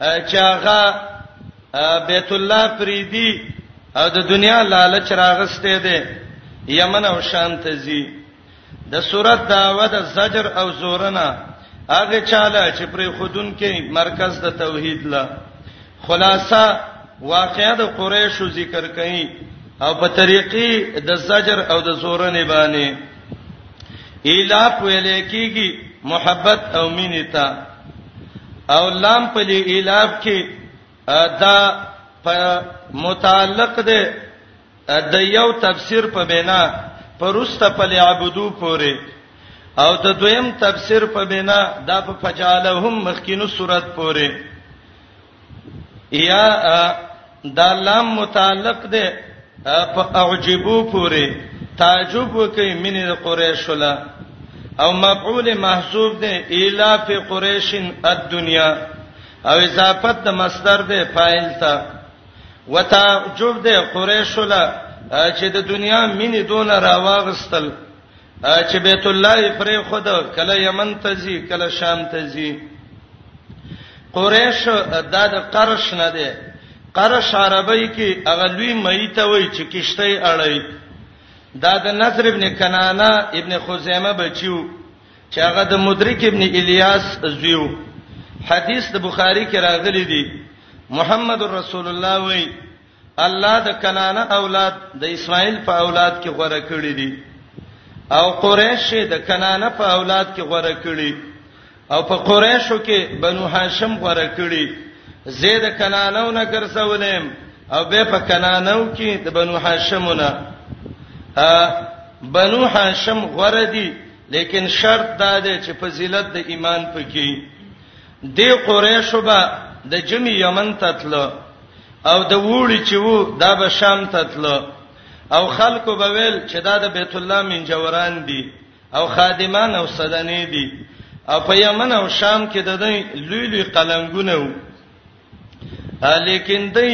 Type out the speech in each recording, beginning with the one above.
چې هغه بیت الله فریدی او د دنیا لالچ راغسته دی یمن او شام ته زی د صورت داوه د زجر او زورنا هغه چاله چې پر خودون کې مرکز د توحید لا خلاصہ واقعا د قریشو ذکر کړي او په طریقې د زجر او د زورنې باندې الاف ویل کېږي محبت او مینې ته او لام په دې الاف کې دا په متعلق ده د یو تفسیر په بنا پرسته په لعبدو پورې او د دویم تفسیر په بنا دا په فجالهم مخکینو صورت پورې یا دا لام متعلق ده په اعجبو پورې تعجب وکي من قریش له او مفعول محذوف ده الا فی قریش الدنیا او اضافت د مصدر ده فاعل ته وتعجب ده قریش له چې د دنیا مینې دون راواغستل چې بیت الله پرې خود کله یمن ته ځي کله شام ته ځي قریش دا د قرش نه دی قرش عربی کې اغلوی مې ته وای چې کشته اړای دا د نصر ابن کنانه ابن خزیمه بچیو چې هغه د مدرک ابن الیاس زیو حدیث د بخاری کې راغلی دی محمد رسول الله وای الله د کنانه اولاد د اسماعیل په اولاد کې غوړه کړی دي او قریش د کنانه په اولاد کې غوړه کړی او په قریشو کې بنو هاشم غوړه کړی زید کنانو نه ګرځولم او به په کنانو کې د بنو هاشمونه بنو هاشم غوړه دي لیکن شرط دا دی چې فضیلت د ایمان پکې دی قریشو به د جمی یمن ته تلو او د وړي چې وو دا به شام ته تلو او خلکو به ویل چې دا د بیت الله من جوران دي او خادمان او سدنې دي او په یمن او شام کې د دوی لوی لوی قلنګونه وو لیکن دی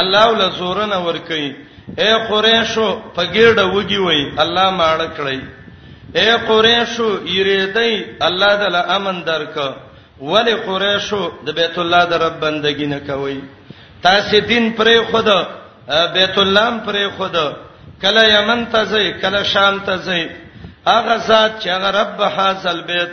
الله ول زورن ور کوي اے قریشو په ګډه وږي وای الله ماړ کړی اے قریشو یریدای الله دل امن درک ولی قریشو د بیت الله د رب بندگی نه کوي تاسو دین پرې خود بیت الله پرې خود کله یمن ته ځي کله شام ته ځي هغه ذات چې هغه رب هاذل بیت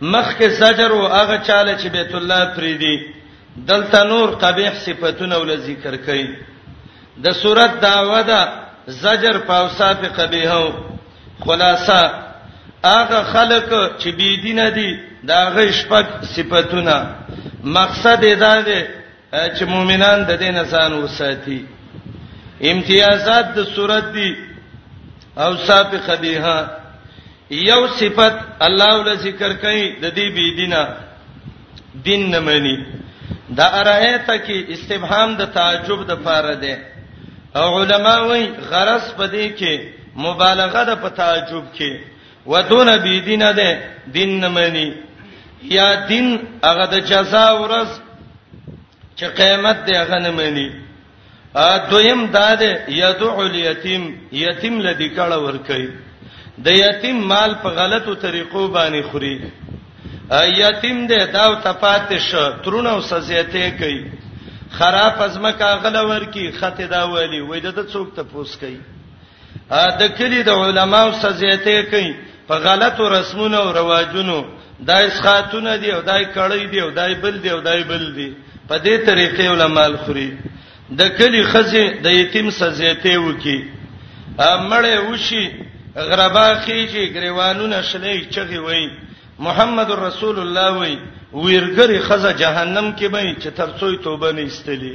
مخکې زجر او هغه چاله چې بیت الله پری دی دلته نور قبیح صفاتونه ول ذکر کړي د صورت داوا ده زجر په اوصاف قبیحو خلاصہ هغه خلک چې بی دین دي دا غي شپک صفاتونه مقصد یې دا دی چې مؤمنان د دین ځان وساتي امتیازات د صورت دي اوصاف قبیحه یو صفت الله ول ذکر کوي د دې بی دینه دین نه مانی دا ارایت کې استفهام د تعجب د پاره ده او علما وایي غرض پدې کې مبالغه ده په تعجب کې ودون بی دینه ده دین نه مانی یا دین هغه د جزاء ورځ چې قیامت دی هغه نه مانی دویم دا ده یدعو الیتیم یتیم لدی کړه ور کوي د یتیم مال په غلطو طریقو باندې خوري یتیم دې دا تپاتش ترونه او سزیته کوي خراب ازمکه غلور کی خته دا ولی وې د څوک ته پوس کوي د کلی د علماو سزیته کوي په غلطو رسمونو او رواجونو دای ښاتونه دی او دای کړی دی او دای بل دی او دای بل دی په دې طریقې علماء خوري د کلی خزه د یتیم سزیته وکي امړې وشي غربا خيږي غریوانونه شلې چغي وای محمد رسول الله وی ویرګری خزه جهنم کې به چې ترڅوې توبه نه استلی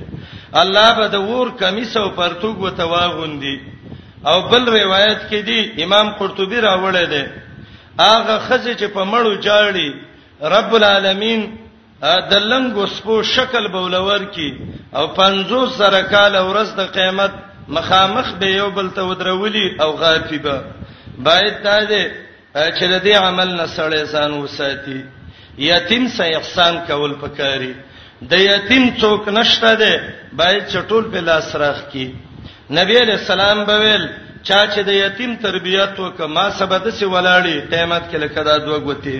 الله به د ور کمیس او پرتوګ وتواغوندي او بل روایت کې دی امام قرطبي راوړی دی هغه خزه چې په مړو جاړي رب العالمین د لنګو سپو شکل بولور کی او 50 زره کال ورځ د قیامت مخامخ به یو بل ته ودرولي او غافي به باید دا دې چې د دې عمل نه سړی ځان وساتي یتیم سه احسان کول پکاري د یتیم څوک نشته دی باید چټول په لاس راخ کی نبی علیہ السلام به ویل چا چې د یتیم تربیت وکما سبد سی ولاړی قیامت کې لکه دا دوه غوتی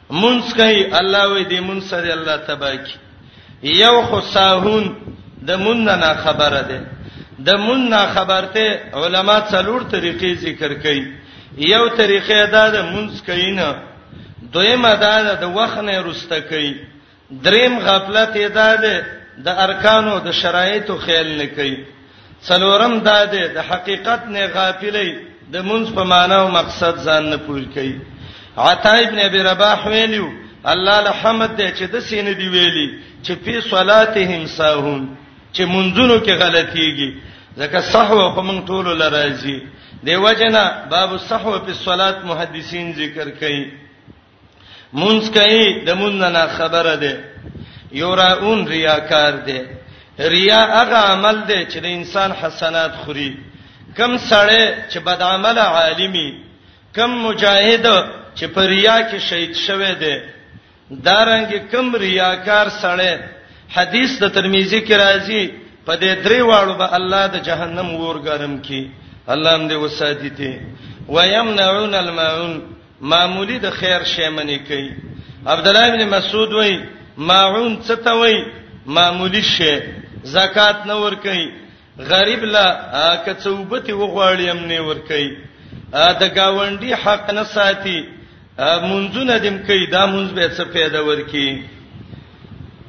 مونږ کوي الله وې دې مونږ سره الله تبا کی یو خو ساهون د مونږ نه خبره ده د مونږ نه خبرته علما څلور طریقې ذکر کوي یو طریقې دا د مونږ کوي نه دویمه دا د وخت نه رسته کوي دریم غفلت یې دا دی د ارکانو د شرایطو خیال نه کوي څلورم دا دی د حقیقت نه غافلې د منځ په معنا او مقصد ځان نه پوه کوي عطا ابن ابي رباح ویلو الله الحمد دې چې د سین دی ویلي چې په صلاتهم ساهون چې منځونو کې غلطيږي ځکه صحو په مونږ ټول لراځي دیو جنا باب الصحو په صلات محدثین ذکر کوي مونږ کوي د مونږ نه خبره ده یوراون ریاکار ده ریا هغه عمل ده چې د انسان حسنات خوري کم سړی چې بد عمل عالمي کم مجاهد چې پر ریا کې شهید شوه ده دارنګ کم ریاکار سړی حدیث د ترمذی کې راځي په دې درې واړو به الله د جهنم ور ګرم کی الله هم دې وساتي ته ويمنعون الماعون معمولی د خیر شی منی کوي عبد الله ابن مسعود وای ماعون څه ته وای معمولی شی زکات نه ور کوي غریب لا کڅوبته وغواړي هم نه ور کوي د گاونډي حق نه ساتي منځونه دیم کوي دا منځ به څه پیدا ورکی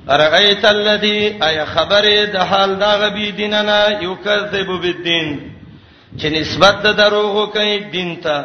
ارایت الذی ای خبره د حال دا غبی دیننا یکذب بالدین چې نسبت د دروغ کوي دین ته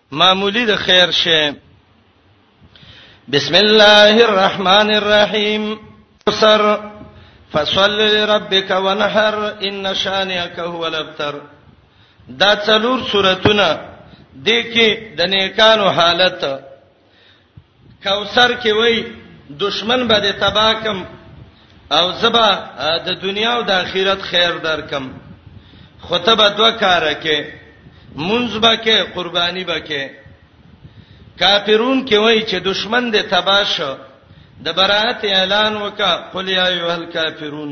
معمولی د خیر شه بسم الله الرحمن الرحیم سر فصل لربک ونحر ان شانئک هو الابتر دا څلور سورتونه د کې د نیکانو حالت کوثر کې وای دشمن به د تباکم او زبا د دنیا او د آخرت خیر درکم خطبه دو کار کې منځ به کې قرباني به کې کافرون کې وای چې دشمن د تباش د برائت اعلان وکا قل یا ایه الکافرون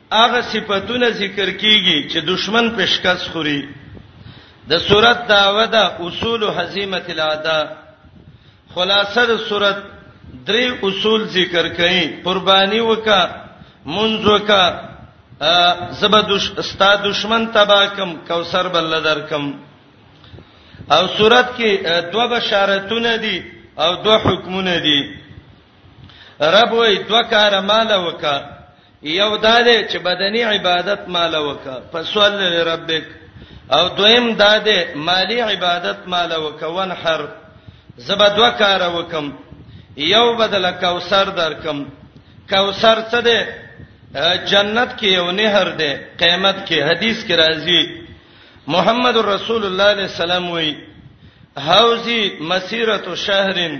هغه صفاتونه ذکر کیږي چې دشمن په شکست خوري د صورت داوه ده اصول هزیمت الادا خلاصه د صورت درې اصول ذکر کړي قرباني وکا منځ وکا زبدش ستا دشمن تباکم کوثر بل درکم او صورت کې دوه بشارتونه دي او دوه حکمونه دي رب وای دوه کار مال وکا یو دا دی چې بدني عبادت مال وکا فصل لربک او دویم دا دی مالی عبادت مال وکا ونحر زبا دوه کار وکم یو بدل کوثر درکم کوثر څه دی جنت کې یو نهر دی قیامت کې حدیث کې راځي محمد رسول الله صلی الله علیه وسلم وی حوزی مسیرت شهرن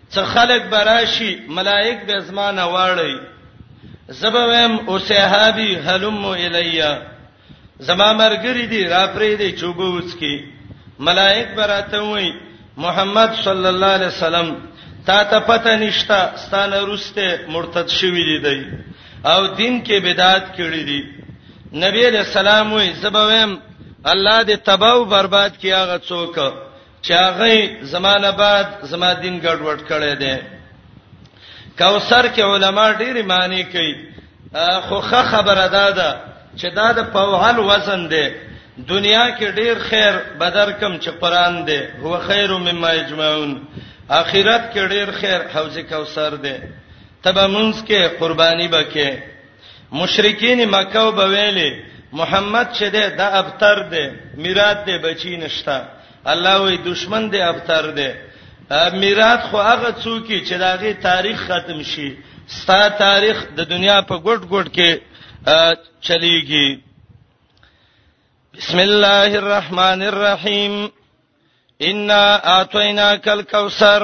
څه خلک به راشي ملائک به زما نه واړی زبه ویم او صحابي هلم الیا زما مرګری دی را پرې دی چوبوڅ کی ملائک براته وای محمد صلی الله علیه وسلم تا ته پته نشتا ستانه روسته مرتد شوی دی دی او دین کې بدعت کړی دی نبی علیہ السلام وای زبویم الله دې تباہ او برباد کیاغه څوک چاغې زمانہ بعد زما دین ګډوډ کړي دي کوثر کې علما ډېر معنی کوي خو خه خبره ده ده چې دا د پوهل وزن دی دنیا کې ډېر خیر بدر کم چې قران دی هو خیر مما اجمعون اخرت کې ډېر خیر حوض کوثر دی تبه مونږ کې قرباني بکې مشرکین مکه او بویلې محمد چې ده د ابتر ده میراث ده بچی نشتا الله وی دشمن ده ابتر ده میراث خو هغه څوک چې داغه تاریخ ختم شي ستا تاریخ د دنیا په ګډ ګډ کې چلیږي بسم الله الرحمن الرحیم انا اعطیناک الکوثر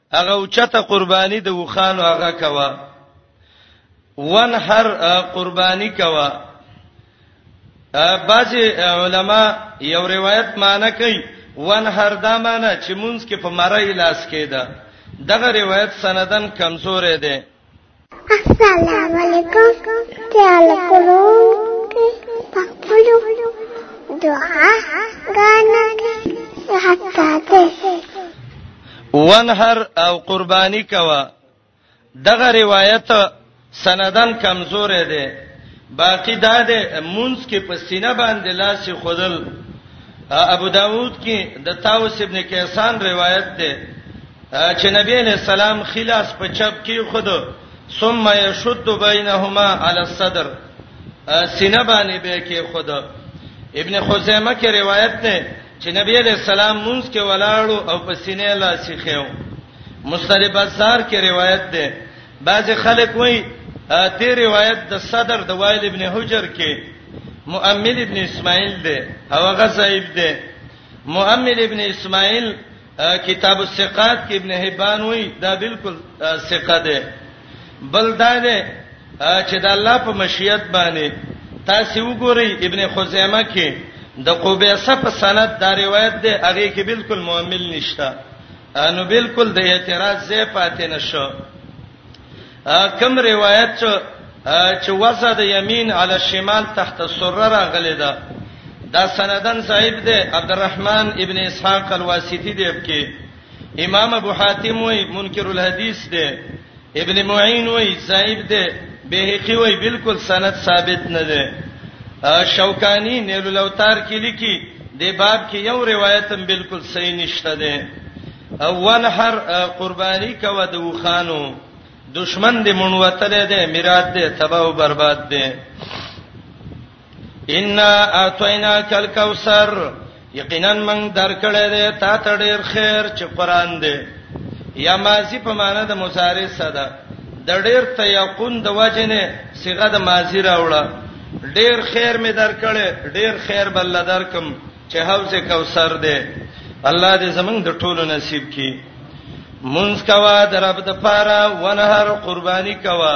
هغه اوچته قرباني د وخانو هغه کوا ون هر قرباني کوا بعض علما یو روایت معنی کوي ون هر دا معنی چې مونږ کې په مړی لاس کېده دغه روایت سندن کمزورې ده السلام علیکم تعال کولو کې پخپلو دعا غانا کې حتا ته ونهر او قربانی کوا دغه روایت سندن کمزور دی باقی دا د مونږ کې په سینه باندې لاس خودل ابو داود کې د طاوس ابن کیسان روایت ده چې نبی علیہ السلام خلاص په چپ کې خود ثم یشد بینهما علی الصدر سینه باندې به کې خود ابن خزیمه کې روایت ده چې نبی علیہ السلام مونږ کې ولاړو او په سینې لا سیخیو مستری بازار کې روایت ده بعض خلک وایي دې روایت د صدر د وائل ابن حجر کې مؤمل ابن اسماعیل ده او غزائب ده مؤمل ابن اسماعیل کتاب الثقات کې ابن حبان وایي دا بالکل ثقه ده بل دا ده چې د الله په مشیت باندې تاسو وګورئ ابن خزیمه کې د قبیصه په سند دا روایت ده هغه کې بالکل مؤمل نشته نو بالکل د اعتراض زې پاتې نشو کم روایت چې وسه د یمین علی الشمال تحت السره راغلی ده دا سندن صاحب دی عبدالرحمن ابن اسحاق الواسطی دی کې امام ابو حاتم وی منکر الحدیث دی ابن معین وای صاحب ده بهقی وای بالکل سند ثابت نه ده شوکانی نیل الاوتار کې لیکي د باب کې یو روایت هم بالکل صحیح نشته ده اول هر قربانی کوه د وخانو دشمن دې مونږ وتلې ده میراث دې تباہ او برباد ده ان اعطیناک الکوثر یقینا من درکړې ده تا ته ډیر خیر چې قران دی یا ماضی په معنی د مضارع صدا د ډیر تیقون د وجنه صيغه د ماضی راوړه ډیر خیر می درکړې ډیر خیر بل درکم چې حوض کوثر دی الله دې زمنګ د ټولو نصیب کړي منځ کوا درب د پاره ونهر قرباني کوا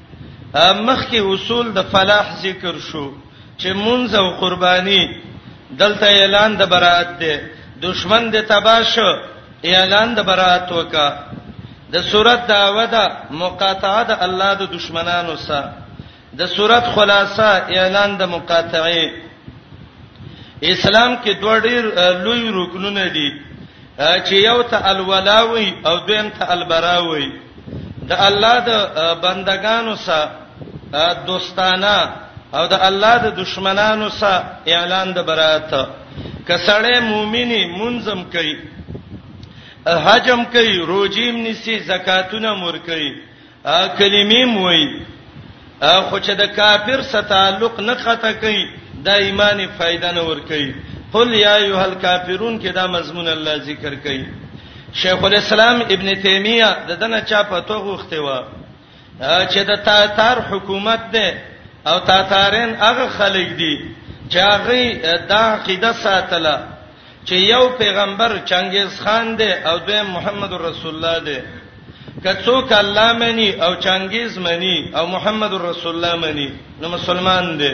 مخکې اصول د فلاح ذکر شو چې مونږ او قرباني دلته اعلان د برائت دی دشمن د تباش اعلان د برائت وکا د صورت داوه ده مقاطعه د الله د دشمنانو سره د صورت خلاصه اعلان د مقاطعه اسلام کې دوه ډیر لوی رکنونه دي چې یو ته الولاوي او دویم ته البراوي د الله د بندگانو سره دوستانه او د الله د دشمنانو سره اعلان د برات کسړې مؤمنی منظم کوي حجم کوي روجیم نسی زکاتونه مور کوي کلمیم وای خو چې د کافر سره تعلق نه قطع کوي د ایمان فائدہ نه ور کوي قل یا ایه الکافرون کې دا مضمون الله ذکر کوي شیخ الاسلام ابن تیمیه د دنه چا په توغه وخته و چې د تاتار حکومت ده او تاتارین هغه خلک دي چې هغه دا عقیده ساتله چې یو پیغمبر چنګیز خان دی او دویم محمد رسول الله دی که څوک الله مني او چنګیز مني او محمد رسول الله مني نو مسلمان دی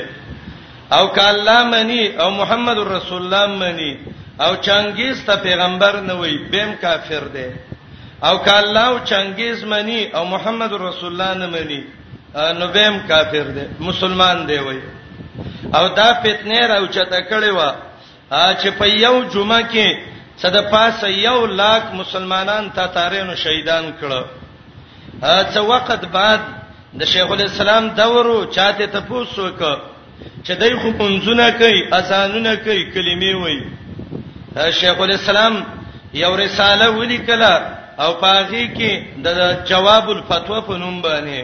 او که الله مني او محمد رسول الله مني او چنګیز ته پیغمبر نه وي بیم کافر دی او که الله او چنګیز مني او محمد رسول الله نه مني نو بیم کافر دی مسلمان دی وای او دا فتنه راوچته کړي وا چې په یو جمعه کې څه د پاسه یو لاک مسلمانان تاتارینو شهیدان کړو څه وخت بعد د شیخ الاسلام دورو چاته تپوسو ک چې دای خو پنځونه کوي اذانونه کوي کلمې وایي شیخ الاسلام یو رساله ولیکله او پاغي کې د جواب الفتوا په نوم باندې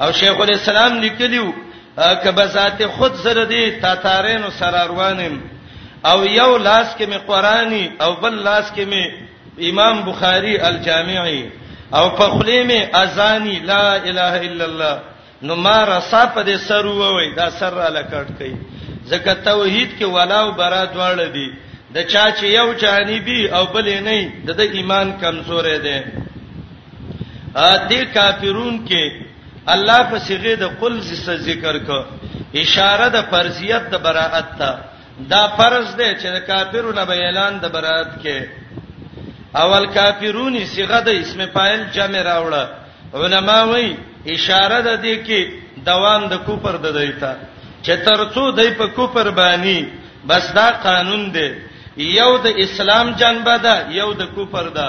او شیخ الاسلام لیکلیو کبه ذات خود سره دی تاتارینو سره روانم او یو لاس کې می قرآنی او بل لاس کې می امام بخاری الجامعی او په خلی می اذانی لا اله الا الله نو ما رسا په دې سر ووي دا سر را لکټ کئ ځکه توحید کې ولا او برا دواړه دي د چا چې یو جانبي او بل نه د ایمان کمزورې ده دې کافرون کې الله په صيغه د قل ذکر کو اشاره د فرضیت د براءت ته دا فرض دی چې د کافرونو به اعلان د براءت کې اول کافرونی صيغه د اسم فاعل جمع راوړه علما وایي اشاره ده دې کې دوام د کوپر د دیتا چې ترڅو دای په کوپر باندې بس دا قانون دی یو د اسلام جنبه ده یو د کوپر ده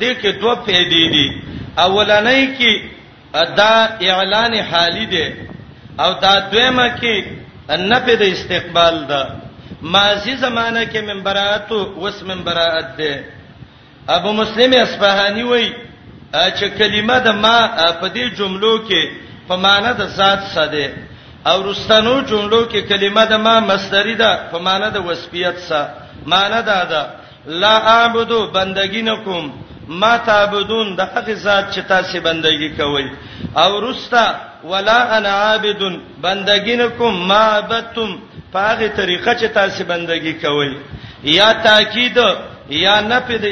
دې کې دوه پیدې دي اولنۍ کې دا اعلان حالی دی او دا دویمه کې نه په د استقبال ده ماضی زمانہ کې من براءت وس من براءت ده ابو مسلم اصفهانی وای چې کلمه د ما په دې جملو کې په معنی د ذات ساده او رستنو جملو کې کلمه د ما مصدری ده په معنی د وسپیت سا معنی ده ده لا اعبد بندگی نکوم ما تعبدون د هغه ذات چې تاسو بندگی کوئ او رستا ولا انا عابد بندگی نکوم ما عبدتم په هغه طریقه چې تاسو بندگی کوئ یا تاکید یا نفی د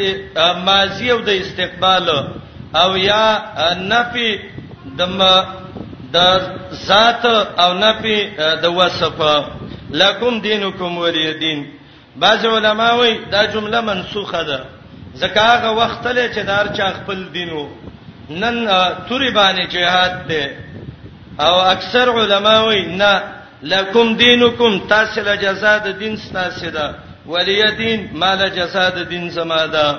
ماضی او د استقبال او یا نفی د د ذات او نفی د وصف لکم دینکم ولی دین بعض علما وایي دا جمله منسوخه ده ځکه هغه وخت له چې دار چا خپل دین وو نن توري باندې جهاد ده او اکثر علما وایي نه لکم دینکم تاسو له جزاء د دین ستاسو ده ولی دین مال جزاء د دین زما ده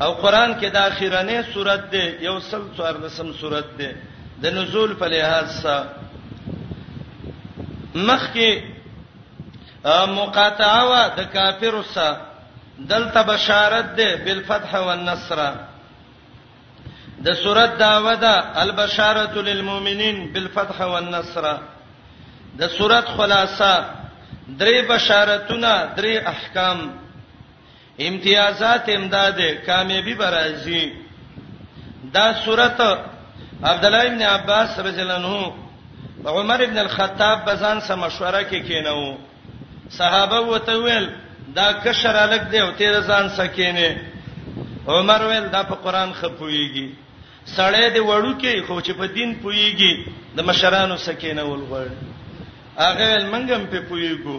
او قران کې دا اخیرنې سورته ده یو سل څوار لسم سورته ده د نزول په لحاظ سره مخکې مقاطعه وا د کافر سره دلته بشارت ده بالفتح والنصر د سورته داوه ده البشارت للمؤمنین بالفتح والنصر د سورته خلاصه درې بشارتونه درې احکام امتیازات امداد کامیابی برازي دا صورت عبد الله ابن عباس رضی الله عنه عمر ابن الخطاب بزان سره مشوره کې کینو صحابه وته ویل دا کشر الګ دی او تیر ځان سکینه عمر ویل دا په قران خپويږي سړی دی وړو کې خو چې په دین پويږي د مشرانو سکینه ولغړ هغه منګم په پويګو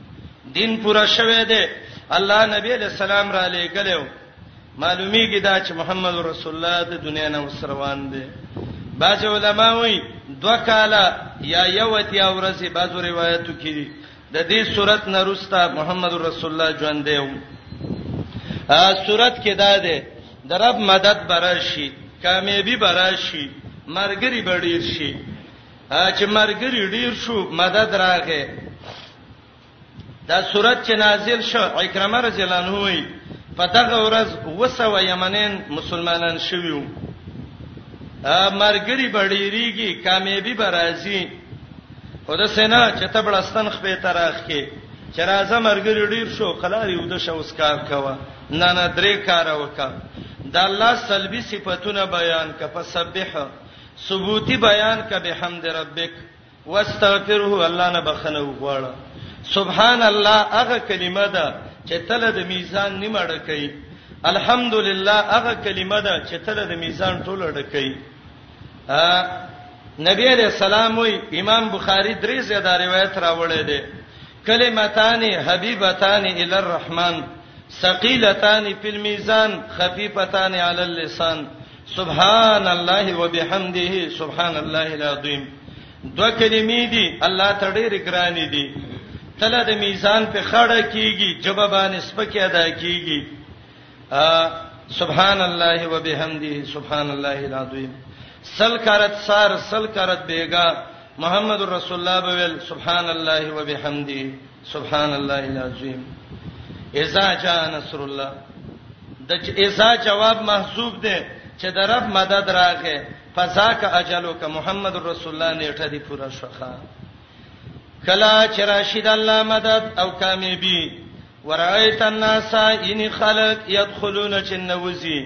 دین پورا شوه دی الله نبی علیہ السلام را لېګلو معلومیږي دا چې محمد رسول الله د دنیا نه وسروان دی بعض علما وایي دوه کاله یا یوتی اورسه بعض روایتو کې دي د دې صورت نه روستا محمد رسول الله ژوند دی ا صورت کې دا ده د رب مدد براشي کامیابی براشي مرګري بډیر شي چې مرګري ډیر شو مدد راغې دا صورت چې نازل شو اکرمه رضی الله عنه وی په دغه ورځ وسو یمنین مسلمانان شویو مرګري بډیریږي کامیابی برازي او د سینا چې تبړستان خپې تراخ کې چې راځه مرګري ډیر شو قلاري ود شو اس کار کوا نه نه درې کار وکا د الله سلبي صفاتونه بیان ک فسبح ثبوتی بیان ک بحمد ربک واستغفره الله نه بخنه وغواړه سبحان الله هغه کلمه ده چې تل د میزان نیمه ډکې الحمدلله هغه کلمه ده چې تل د میزان ټوله ډکې نبی علیہ السلام وی امام بخاری درې زیاده روایت راوړی دی کلمتان حبیبتان الی الرحمن ثقيلتان فی المیزان خفیفتان علی اللسان سبحان الله وبحمده سبحان الله العظیم دوه کلمې دي الله ته ډېر ګران دي تله د میزان په خړه کیږي جوابان سپکه ادا کیږي سبحان الله وبحمده سبحان الله العظیم سل کرت سار سل کرت بیگا محمد رسول الله بویل سبحان الله وبحمده سبحان الله العظیم اذا جاء نصر الله د اذا جواب محذوب دی چې د رب مدد راغې فذاک اجلک محمد رسول الله نیټه دی پورا شخه کلا چې راشد الله مدد او کامیابی ورایت الناس ان خلق يدخلون جنوزی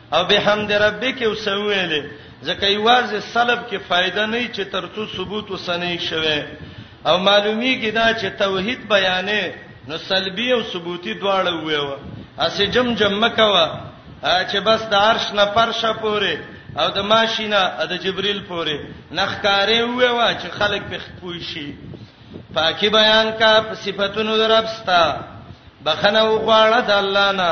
او بحمد ربک او سویلې ځکه یوازې سلب کې فائدہ نه چې ترڅو ثبوت وسنې شوه او معلومیږي دا چې توحید بیانې نو سلبی او ثبوتی دواړه ویو اسې جم جم مکوا چې بس د عرش نه پرشه پورې او د ماشینا د جبريل پورې نخکارې ویوا چې خلک په خپوي شي پاکي بیان کا صفاتونو درپستا بخنه وغواړه د الله نه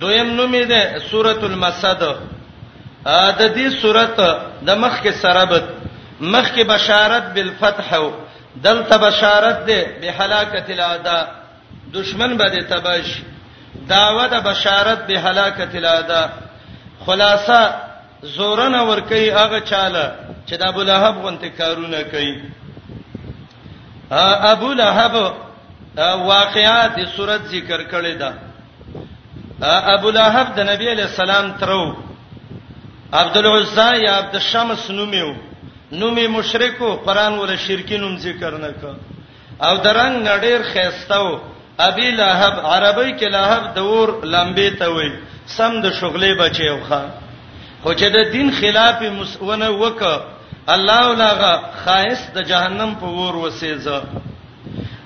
دویم نوم یې ده سورۃ المسد د دې سورۃ د مخ کې سرابت مخ کې بشارت بالفتح او دلته بشارت ده به هلاکت الادا دشمن باندې تباش داوه د بشارت به هلاکت الادا خلاصہ زورن ور کوي هغه چاله چې د ابو لهب غونته کارونه کوي ابو لهب واقعات صورت ذکر کړی دا ابو لهب د نبی علی السلام ترو عبد العزا یا عبد الشمس نومیو نومي مشرکو قران ول شرکی نوم ذکر نه ک او درنګ نډیر خيستاو ابي لهب عربی کې لهب د ور لمبه ته وای سم د شغلې بچیو خان خو چې د دین خلاف مسونه وک الله ولاغه خاص د جهنم په ور وسېزه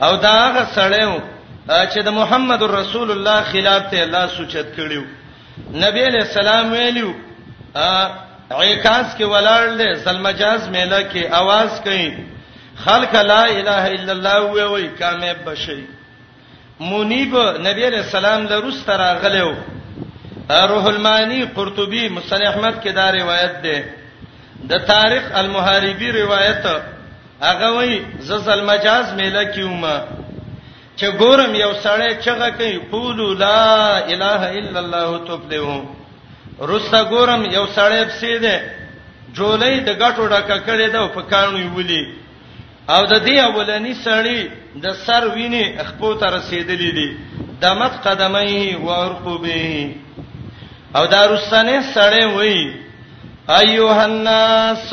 او دا هغه سړیو چې د محمد رسول الله خلاف ته الله سوچت کړیو نبی علیہ السلام ویلو عکاس کې ولاړ دې سلمجاز میله کې आवाज کوي خلق لا اله الا الله وی وی کامیاب بشي منیب نبی علیہ السلام له روس تر غلېو روح المانی قرطبی مصنف احمد کې دا روایت ده د تاریخ المحاربی روایت هغه وای ز زلمجاز میله کیومه چې ګورم یو سړی چغه کوي قولو لا اله الا الله تفلحو رستا ګورم یو سړی پسې ده جولې د غټو ډکه کړي ده په کانو ویلي او د دې اولنی سړی د سر ویني خپو ته رسیدلې دي دمت قدمه و ارقبه او دا رسنه سړی وای ایوه الناس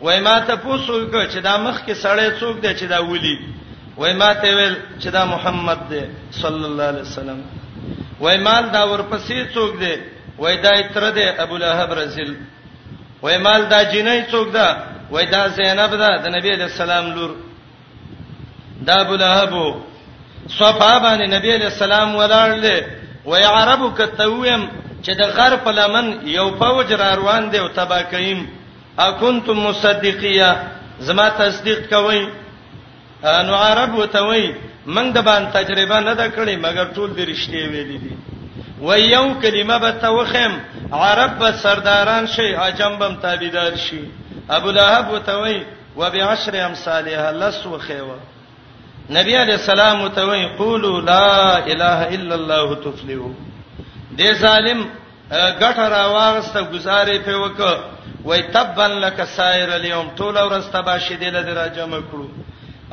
وای ما ته پوسو کو چې دا مخ کې سړی څوک دی چې دا ولي وای ما ته ویل چې دا محمد دی صلی الله علیه وسلم وای مال دا ورپسې څوک دی وای دا تر دې ابو لهب رزل وای مال دا جنې څوک ده وای دا زینب ده د نبی له سلام لور دا ابو لهب صفه باندې نبی له سلام ولاړل وای عربو کتویم چې د غر په لمن یو فوج را روان دی او تبا کیم اکنتم مصدقیه زما تصدیق کوي نو عرب وته وای من د باندې تجربه نه ده کړې مګر ټول د رښتې ویلې دي و یو کلمه به توخم عرب به سرداران شي عجم بم تابعدار شي ابو لهب وته وای و بعشر امثالها لس وخیوه نبی علیہ السلام ته وی قولوا لا اله الا الله تفلحوا دې ظالم غټه راوغسته گزارې په وک وای تبن لك سائر اليوم ټول ورځ تباشې دې لږ راجم کړو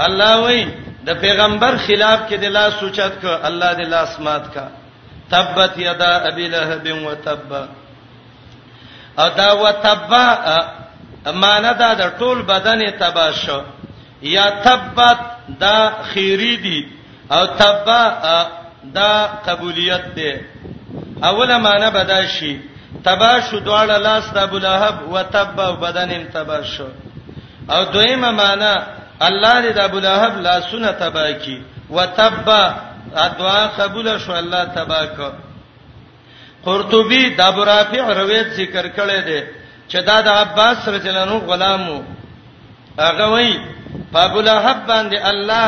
الله وای د پیغمبر خلاف کې د لاس سوچت ک الله د لاس مات کا تبت یدا ابي لهب وتب او دا وتبا معنا دا د ټول بدن تبا شو یا تبت دا خیری دی او تبا دا قبولیت دی اوله معنا بدا شي تبا شو دواړه لاس د ابو لهب وتبا او بدن هم تبا شو او دویمه معنا الله دې د ابو لهب لاسونه تبا کی وتبا دعا قبول شو الله تبا کو قرطبي د ابو رافع روایت ذکر کړی دی چې دا د عباس رضی الله عنه غلامو هغه وای په ابو لهب باندې الله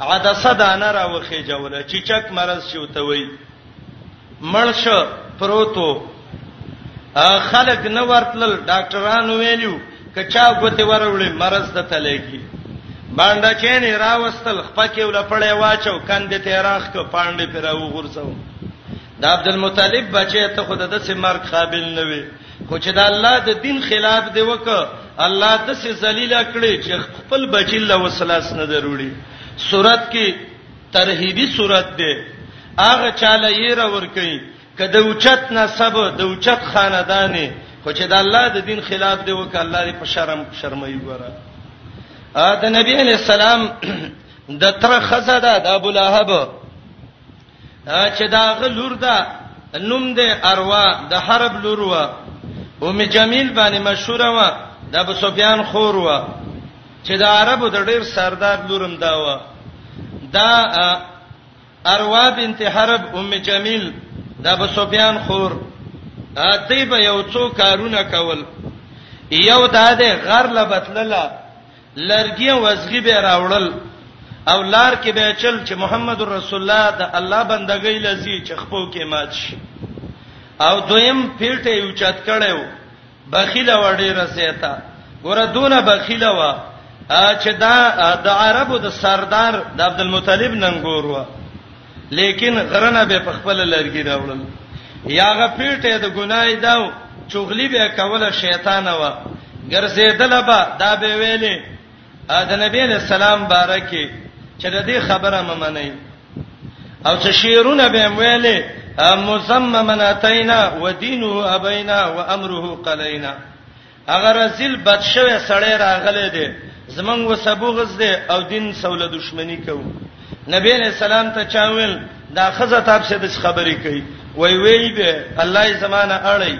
عدسه دانه راوخی جوړه چې چک مرز شو ته وای مړش پروتو خلک نه ورتل ډاکټرانو ویلو که چا ګوتې وروړې مرز د تلګي باندې چین راوستل خپکه ولپړې واچو کندې ته راخ کو پاندې پر او غورځو د عبد المطلب بچی ته خود د سه مرګ قابل نه وي خو چې د الله د دین خلاف دی وک الله د سه ذلیل کړي چې خپل بچی له وسلاس نه ضروری صورت کې ترهیبی صورت دی هغه چاله یې را ور کوي که د اوچت نسب د اوچت خاندان خو چې د الله د دین خلاف دی وک الله دې په شرم شرمای ګوره ا د نبی علی السلام د تر خزه ده د ابو لهب چې دا غلور ده نوم ده اروا د حرب لور و او می جمیل باندې مشهور و د ابو سفیان خور و چې د عربو د ډیر سردار لورم دا و دا اروا بنت حرب ام جمیل د ابو سفیان خور دی به یو څو کارونه کول یو دا ده غر لبتللا لرګي وزغي به راوړل او لار کې به چل چې محمد رسول الله د الله بندګۍ لذي چخپو کې مات شي او دویم پیټه یو چت کړو بخیل و ډیره زیاته ګوره دونه بخیل و چې دا د عربو د سردار د عبد المطلب ننګور و لیکن غرنه به په خپل لرګي راوړل یا غپیټه د ګناي داو چغلی به کوله شیطان و ګرځیدل به دا به ویلې د نبی له سلام بارکه چې د دې خبره ممنئ او څه شعرونه به ویلې مزممن اتینا ودینه ابینا وامره قلینا هغه رسول بد شوی سړی راغلی دی زمنګ وسبوغز دی او دین سوله دښمنی کو نبی علیہ السلام ته چاویل دا خزه تاب څه د خبرې کوي وای وای به الله زمانہ اړی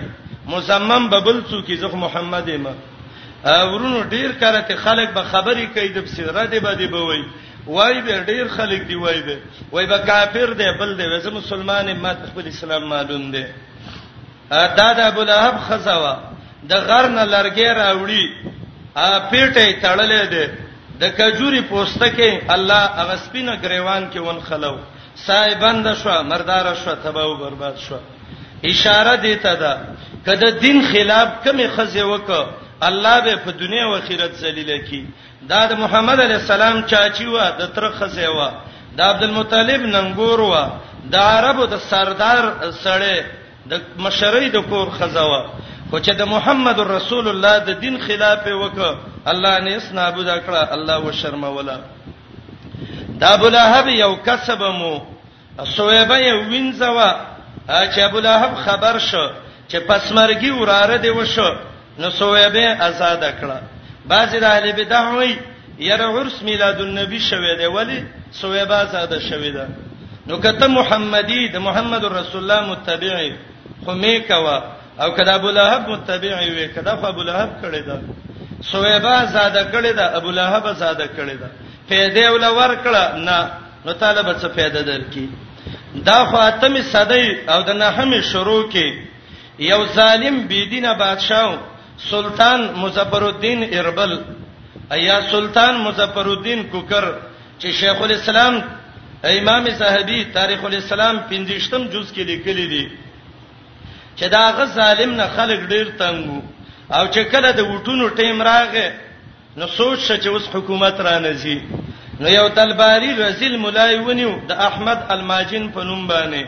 مزمم ببل څوک زخ محمد ما ورونو ډیر کارته خلک به خبرې کوي د سره دی به دی به وای وای به ډیر خلک دی وای به وای به کافر دی بل دی زه مسلمان ما خپل اسلام معلوم دی دا د ابو لهب خزوا د غرن لرګې راوړي ا پیټه تړلې ده د کجوري پوستکه الله هغه سپینه گریوان کې ون خلو سای بند شو مردار شو تباہ او برباد شو اشاره دیته ده کله دین خلاف کمی خزه وک الله به په دنیا او آخرت ذلیل کی دا د محمد علی السلام چاچی و د تر خزه و د عبد المطلب ننګور و د عربو د سردار سړی د مشرۍ د کور خزه و خو چې د محمد رسول الله د دین خلاف وکړ الله نه اس نابود کړه الله و شرموله دا بلهب یو کسب مو سویبه یې وینځوه چې ابو لهب خبر شو چې پسمرګي وراره دی وشو نو سویبه آزاد کړه بعضی د اهل بدع وایي یره عرس میلاد النبی شوه دی ولی سویبه آزاد شوه ده نو کته محمدی د محمد رسول الله متبعی خو می کوا او کدا ابو لهب متبعی وی کدا خو ابو لهب کړی ده سویبه آزاد کړی ده ابو لهب آزاد کړی ده پیدا ول ور کړه نه نو طالب څه پیدا درکې دا خو اتمه صدۍ او د نهمه شروع کې یو ظالم بيدینه بادشاہ سلطان مظفر الدین اربل ایا سلطان مظفر الدین کوکر چې شیخ الاسلام امام زاهدی تاریخ الاسلام 15م جز کې لیکلي دي چې دا غ ظالم نه خلک ډیر تنګو او چې کله د وټونو ټیم راغې نو سوچ شه چې اوس حکومت را نزي نو یو تلباری رزل مولای ونیو د احمد الماجن په نوم باندې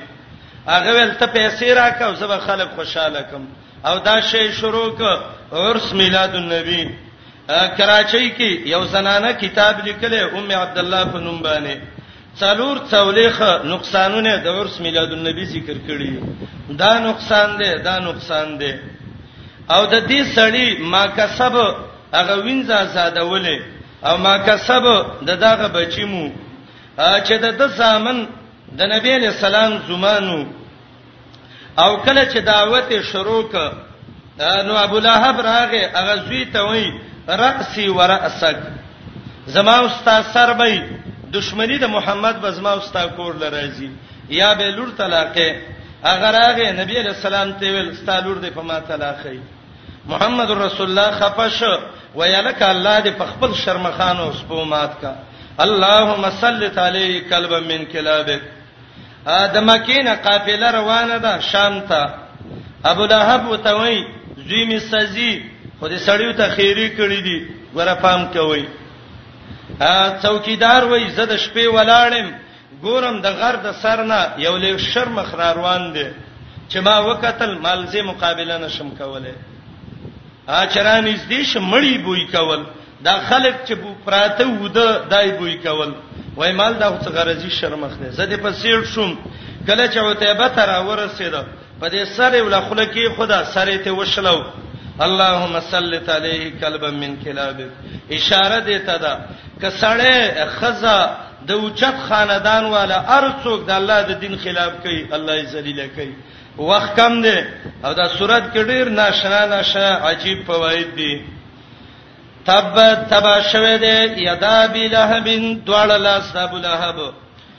هغه ول ته پیسې راکاو زب خلک خوشاله کم او دا شی شروع ک عرس میلاد النبی کراچۍ کې یو زنانه کتاب لیکلی ام عبد الله په نوم باندې څلور څولېخه نقصانونه د عرس میلاد النبی ذکر کړی دا نقصان دی دا نقصان دی او د دې سړی ما کسب هغه وینځه آزادولې او ما کسب د داغه بچی مو چې د د زامن د نبی علی سلام زمانو او کله چې دعوت شروع ک نو ابو لهب راغه هغه زوی ته وای راسی وراسک زما استاد سربای دښمنی د محمد بزما استاد کور لراځي یا به لور طلاقه هغه راغه نبی علی سلام ته ویل استاد لور دې په ما طلاقه محمد رسول الله خپش ویلک الله دې په خپل شرمخانو سپو مات کا اللهم صل تعالی کلب من کلابک د مکینه قافله روانه ده شام ته ابو لهب وتوي زوی می سزي خو دې سړیو ته خیری کړی دي ګوره پام کوي ا څوکیدار وای زه د شپې ولاړم ګورم د غر د سر نه یو لوی شر مخ را روان دی چې ما وکتل مالزه مقابله نشم کوله اچران از دې شمړی بوې کول دا خلک چې بو پراته وده دای بوې کول وای مال دا څه غرضی شرمخ دی زه دې په سیړ شوم کله چې عتیبه تر ورسېده په دې سره ولا خلکی خدا سره ته وشلو اللهم صلت علیه کلبا من کلابک اشاره دې ته ده کسړې خزا د اوچت خاندان والا ارڅوک د الله د دین خلاف کوي الله یې ذلیل کوي وخت کم دی او دا صورت کې ډیر ناشنا ناشنا عجیب فواید دي تب تبا شوه دې یدا بی لهبین دواړه لاس ابو لهب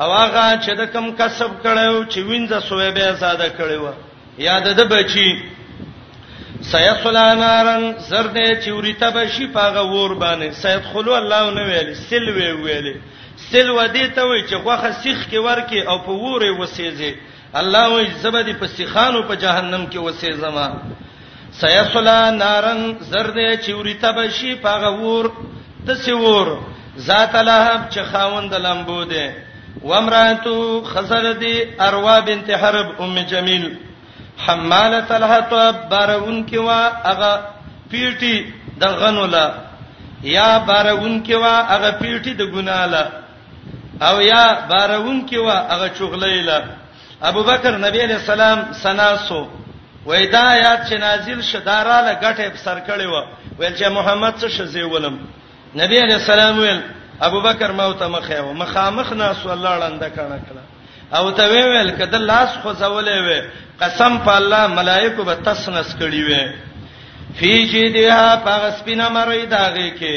او هغه چې د کم کسب کړو چې وینځه سوې به آزاد کړو یا د بچی سيصلا نارن زرنه چې ورته بشي پاغه ور باندې سید خلو الله نو ویل سل وی ویل سل ودی ته وی چې غوخه سیخ کې ورکی او په وره وسېځي الله وای زبدی په سیخانو په جهنم کې وسې زما سیصلا نارن زرد چوری تبشی پاغه ور د سیور ذات لهب چې خاوند لمبو ده وامراتو خزر دی اروا بنت حرب ام جمیل حماله الحطب بارون کې وا هغه پیټي د غنولا یا بارون کې وا هغه پیټي د ګناله او یا بارون کې وا هغه چغلې له ابو بکر نبی علیہ السلام سناسو وای دا آیات چې نازل شداراله غټه په سر کړي و ویل چې محمد څه شزي ولم نبی علیہ السلام ویل ابو بکر موت مخه و مخامخ ناس الله لاند کړه کړه او ته ویل کده لاس خو زولې وې قسم په الله ملائکه به تسنس کړي وې فی جیدها پاغ سپینه مری داږي کې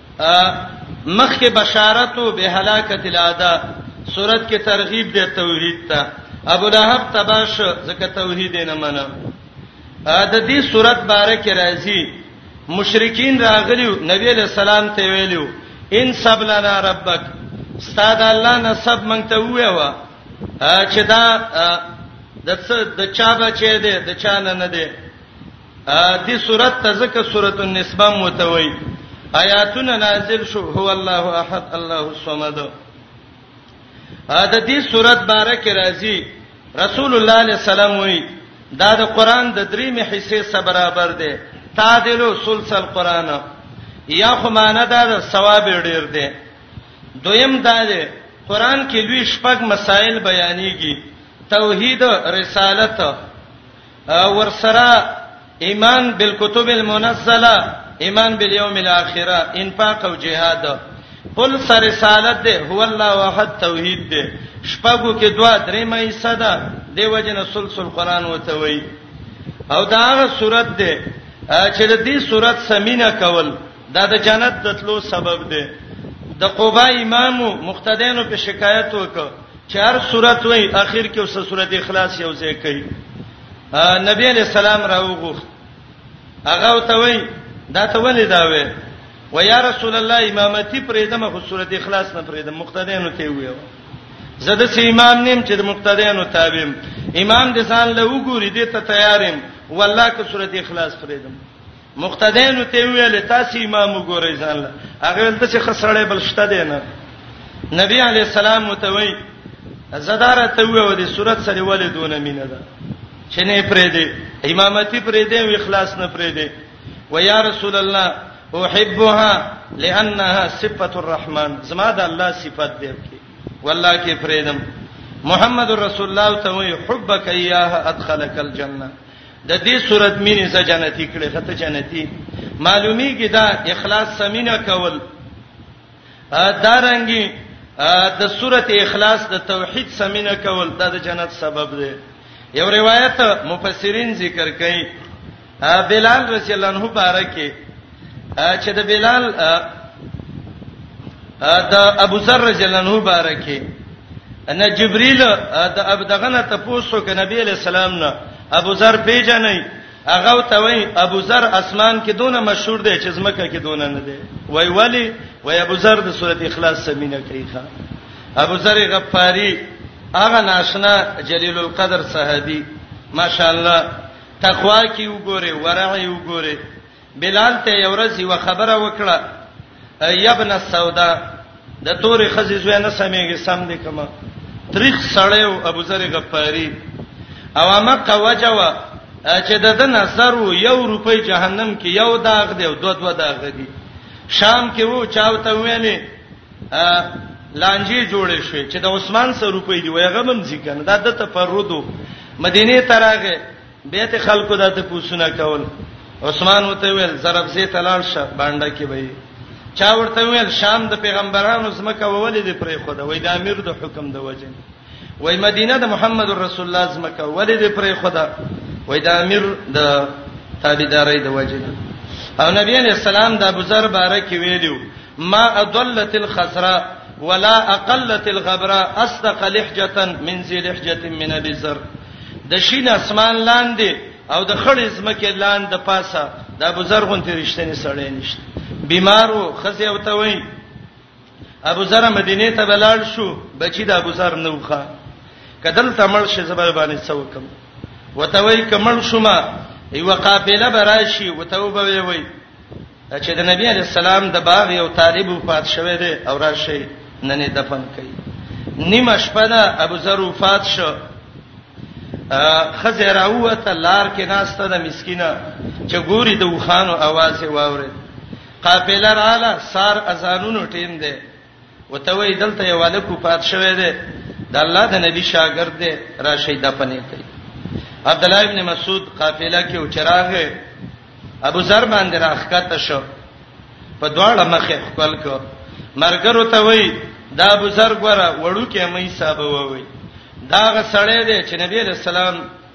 مخکې بشارت او به هلاکت الادا صورت کې ترغیب دی توحید ته ابو لهب تباش زکه توحید نه منه د دې صورت باره کې راځي مشرکین راغلیو نبی له سلام ته ویلو ان سب لنا ربک استاد الله نسب مونږ ته ویوا چې دا د څه د چا بچی دی د چا نه نه دی ا دې سورته تزکه سورته النسبه متوي آیاتونه نازل شو هو الله احد الله الصمد ا د دې سورته بارک راځي رسول الله علیه السلام وی دا د قران د درې مې حصے سره برابر دی تعادلو سلسل قران یا خو معنا دا د ثواب ډیر دی دویم دا دی قران کې لوی شپږ مسائل بیانېږي توحید رسالت ورسره ایمان بالکتب المنزله ایمان بالیوم الاخره انفاق او جهاد قل سر رسالت ده هو الله واحد توحید ده شپږو کې دوا درې مې صدا دیو جن سلسل قران وته وی او دا هغه صورت ده چې د دې صورت سمینه کول دا د جنت د تلو سبب ده د قبا امامو مقتدیانو په شکایت وکړه چار سورته وای اخر کې اوس سورته اخلاص یو ځای کوي نبی علیہ السلام راوغوخ هغه ته وای دا ته ولې دا وای و یا رسول الله امامتی پرېدم خو سورته اخلاص نه پرېدم مقتدیانو ته ویو زه د سی امام نیم چې د مقتدیانو تابعم امام د ځان له وګوري دې ته تیارم والله که سورته اخلاص پرېدم مقتدیانو ته ویل تاسو امام وګورئ ځان له هغه ته چې خسړې بل شته دی نه نبی علی السلام متوي زدار ته وې و دې صورت سره ولې دونه مینه ده چې نه پرې دې امامتی پرې دې او اخلاص نه پرې دې و یا رسول الله احبها لانها صفه الرحمن زما د الله صفات دې کې والله کې پرې دم محمد رسول الله ته وې حبک ایاها ادخلک الجنه د دې صورت مینې ز جنتی کړي خته جنتی معلومیږي دا اخلاص سمینه کول دارنګي د صورت اخلاص د توحید سمینه کول دا د جنت سبب دی یو روایت مفسرین ذکر کوي بلال رضی الله عنه بارکه چې د بلال د ابو ذر رضی الله عنه بارکه ان جبريل د ابدغنه ته پوښتنه کوي نبی عليه السلام نه ابو ذر پیژنې هغه ته وای ابو ذر اسمان کې دونه مشهور دی چې زمکه کې دونه نه دی وای ولی وای ابو ذر د سورۃ اخلاص سمینه کوي ښا ابو ذر غفاری هغه ناشنا جلیل القدر صحابي ماشاءالله تقوا کې وګوره ورع وګوره بلال ته یو ورځ یو خبره وکړه یبن السودا د تورې خزې زوی نه سمېږي سم دې کما تاریخ سړی او ابو ذر غفاری او ما قوجه وا چې د د نظر یو روپۍ جهنم کې یو داغ دی او دوه دوه داغ دي شام کې وو چاوته ویلې لانجی جوړې شوې چې د عثمان سره روپۍ دی وایغه مم ځکنه دا د تفردو مدینه تراغه به ته خلکو دته پوښتنه کول عثمان وته ویل ضرب زی تلال شه باندې کې وای چا ورته ویل شام د پیغمبرانو زمکه وولې د پرې خو دا وای د امیر د حکم د وجه وای مدینه د محمد رسول الله زمکه ولې د پرې خو دا وای د امیر د تابعداري د وجه او نبی علیہ السلام د ابو ذر بارک ویلو ما اضلت الخسرا ولا اقلت الغبرا اصدق لحجه من ذي لحجه من ابي ذر د شین اسمان لاندې او د خړې زمکه لاندې پاسه د ابو ذر غونتی رښتینی سړی نشته بیمارو خزه او ته وای ابو ذر مدینه ته بلال شو بچی د ابو ذر نوخه کدل تمل شي زبر باندې څوکم وته وای کمل شوما یو قافله براشي وته وبوي وای چې د نبی علی السلام د باغ یو طالب وفات شوه دی او راشي نن دفن کړي نیمه شپه ده ابو ذر وفات شو خزه راوته لار کې ناشته د مسکینه چې ګوري د وخانو आवाज واوري قافله رااله سار اذانونو ټیم ده وته وی دلته یو الک وفات شوه دی د الله د نبی شاګرد دی را شي دفنې کوي عبد الله ابن مسعود قافله کې او چراغ ابو ذر باندې راخکته شو په دواړه مخې خپل کو مرګرو ته وی دا ابو ذر غره وړو کې مې حساب ووي دا غ سړې دی چې نبی رسول الله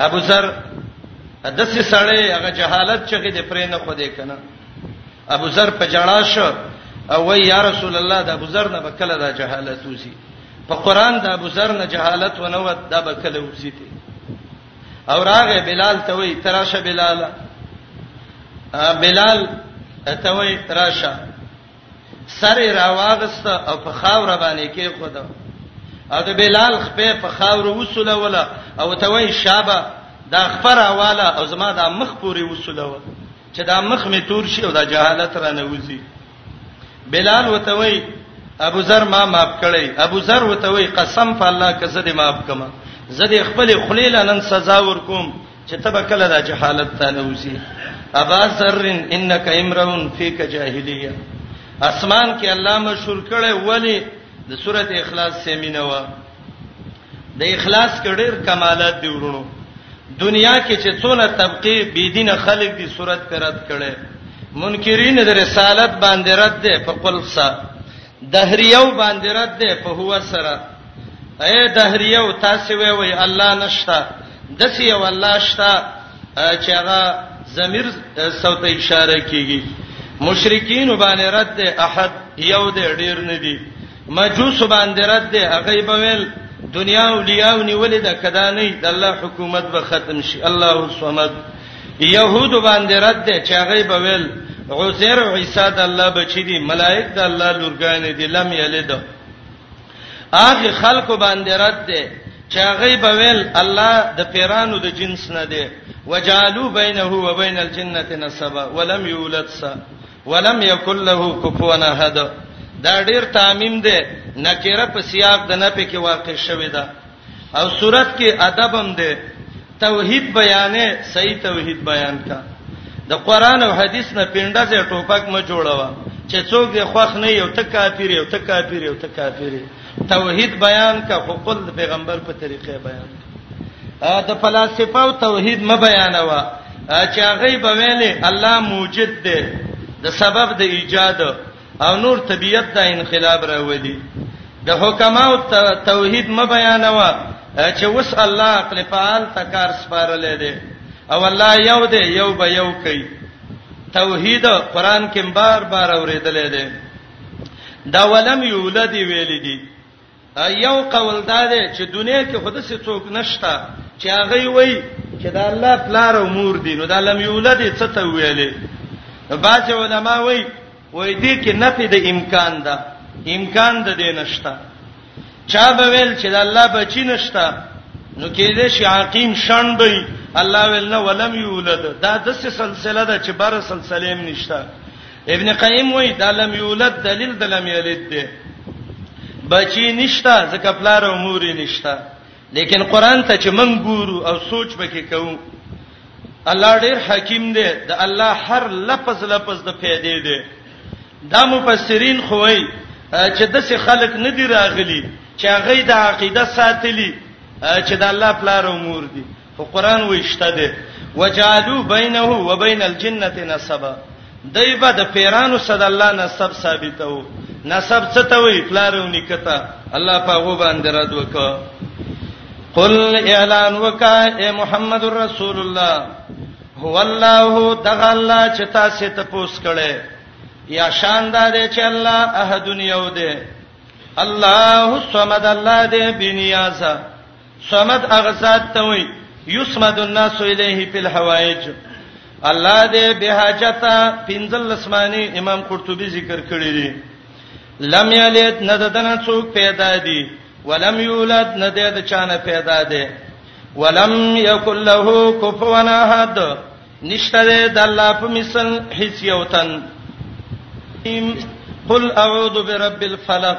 ابو ذر دسه سړی هغه جهالت چې دې پرې نه خو دې کنه ابو ذر په جړا شو او وی یا رسول الله د ابو ذر نه بکله دا جهالت وسی په قران د ابو ذر نه جهالت و نه و دا بکله وسی ته او راغه بلال ته وی تراشه بلال بلال ته وی راشه سر یې راواغست او په خاور باندې کې خود او د بلال خپې په خاور وسوله ولا او ته وای شابه دا خبر حواله او زما د مخ پوري وسوله و چې دا مخ می تور شي او دا جهالت را نه وځي بلال وته وای ابو ذر ما معاف کړی ابو ذر وته وای قسم په الله که زه دې معاف کما زه دې خپل خلیل نن سزا ورکوم چې تبه کله دا چې حالت تعالی وسی ابا ذر انک امرون فیک جاهلیه اسمان کې الله مشهور کړي ولی د سورته اخلاص سیمینه وا د اخلاص کډیر کمالات دی ورونو دنیا کې چې څونه طبقه بی دینه خلک دي صورت پرد کړي منکرین د رسالت باندې رد ده په قلصه دهریو باندې رد ده په هو سره اے دهریو تاسو وی وی الله نشتا دسی یو الله شتا چې هغه ضمیر صوت اشاره کیږي مشرکین باندې رد ده احد یو ده ډیر نه دي مجوس باندې رد ده هغه به ویل دنیا اولیاء نیولې ده کدا نه د الله حکومت به ختم شي الله الصمد يهود باندې رد چې هغه به ویل عزير او عيسى د الله بچی دي ملائک د الله لورګان دي لم یلد هغه خلق باندې رد چې هغه به ویل الله د پیرانو د جنس نه دی وجالو بینه و بین الجنه نسبا ولم یولد سا ولم یکل له کفوا احد دا ډیر تعمیم دی نکره په سیاق د نه پکې واقع شوی ده او صورت کې ادب هم ده توحید بیانې صحیح توحید بیان کا د قران او حدیث نه پینډه زه ټوپک ما جوړاوه چې څوک دې خوښ نه یو ته کافر یو ته کافر یو ته کافر توحید بیان کا خو خپل پیغمبر په طریقې بیان کا د فلسفه او توحید ما بیانوا چې هغه به ویلې الله موجد دی د سبب د ایجاد او نور طبيعت ته انقلاب راولي د حکماو توحید م بیانوا چې وس الله عقل فعال تکار سپارلې دي او الله یو دی یو به یو کوي توحید قران کې بار بار اورېدلې دي دا ولم یولد ویل دي یو قول دا دی چې دنیا کې خود څه څوک نشتا چې هغه وی چې دا الله پلار او مور دي نو دا لم یولد څه ته ویلې بعض علما وی وای دي کې نفي د امکان ده امکان د دې نشتا چا به ویل چې دا الله بچی نشتا نو کې دې شي عقیم شان به الله ولنه ولم یولد دا د سلسله ده چې بر سلسله هم نشتا ابن قیم وای دا لم یولد دلیل د لم یلد دی بچی نشتا ځکه پلار او مور نشتا لیکن قران ته چې من ګورو او سوچ پکې کوو الله ډیر حکیم دی د الله هر لفظ لفظ د پیدې دی دا مفسرین خوای چې د څه خلق نه دی راغلی چې هغه د عقیده ساتلی چې د الله پلار او مور دی خو قران وشته دی وجالو بینه و بین الجنه نسبا دایبه د پیرانو صد الله نسب ثابتو نسب څه ته وی پلارو نکته الله پاغو باندې رد وکړه قل اعلان وکا اے محمد رسول الله هو الله دغه الله چې تاسو ته پوس کړي یا شان دار چې الله احد یو دی الله الصمد الله دې بنیازه صمد هغه ذات ته وای یسمد الناس الیه فی الحوائج الله دې به حاجتا پنځل اسماني امام قرطبي ذکر کړی دی لم یلد نددن څوک پیدا دی ولم یولد ندې د چانه پیدا دی ولم یکل له کفوا احد نشته د الله په مثل هیڅ یو تن قل اعوذ برب الفلق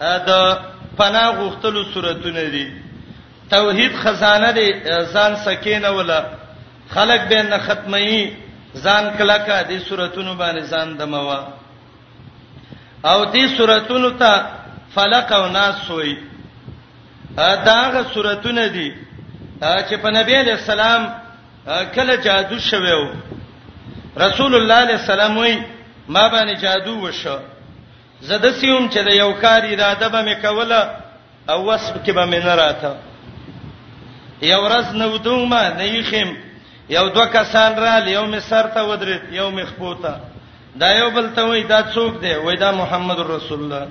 د پناه غوښتلو صورتونه دي توحید خزانه دي ځان سکینه ولا خلق به نه ختمي ځان کلکه دي صورتونو باندې ځان دموا او دي صورتونو ته فلق او ناس وي داغه صورتونه دي چې په نبی له سلام کله جادو شوو رسول الله له سلام وي ما باندې جادو وشو زه داسې وم چې د یو کار اراده به مې کوله او وس کې به مې نه راته یو ورځ نو دومه نه یخم یو دوه کسان را لیو مې سر ته ودرید یو مې خپوتا دا یو بل ته وای دا څوک دی وای دا محمد رسول الله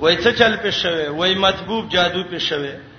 وای څه چل پې شوه وای مطبوب جادو پې شوه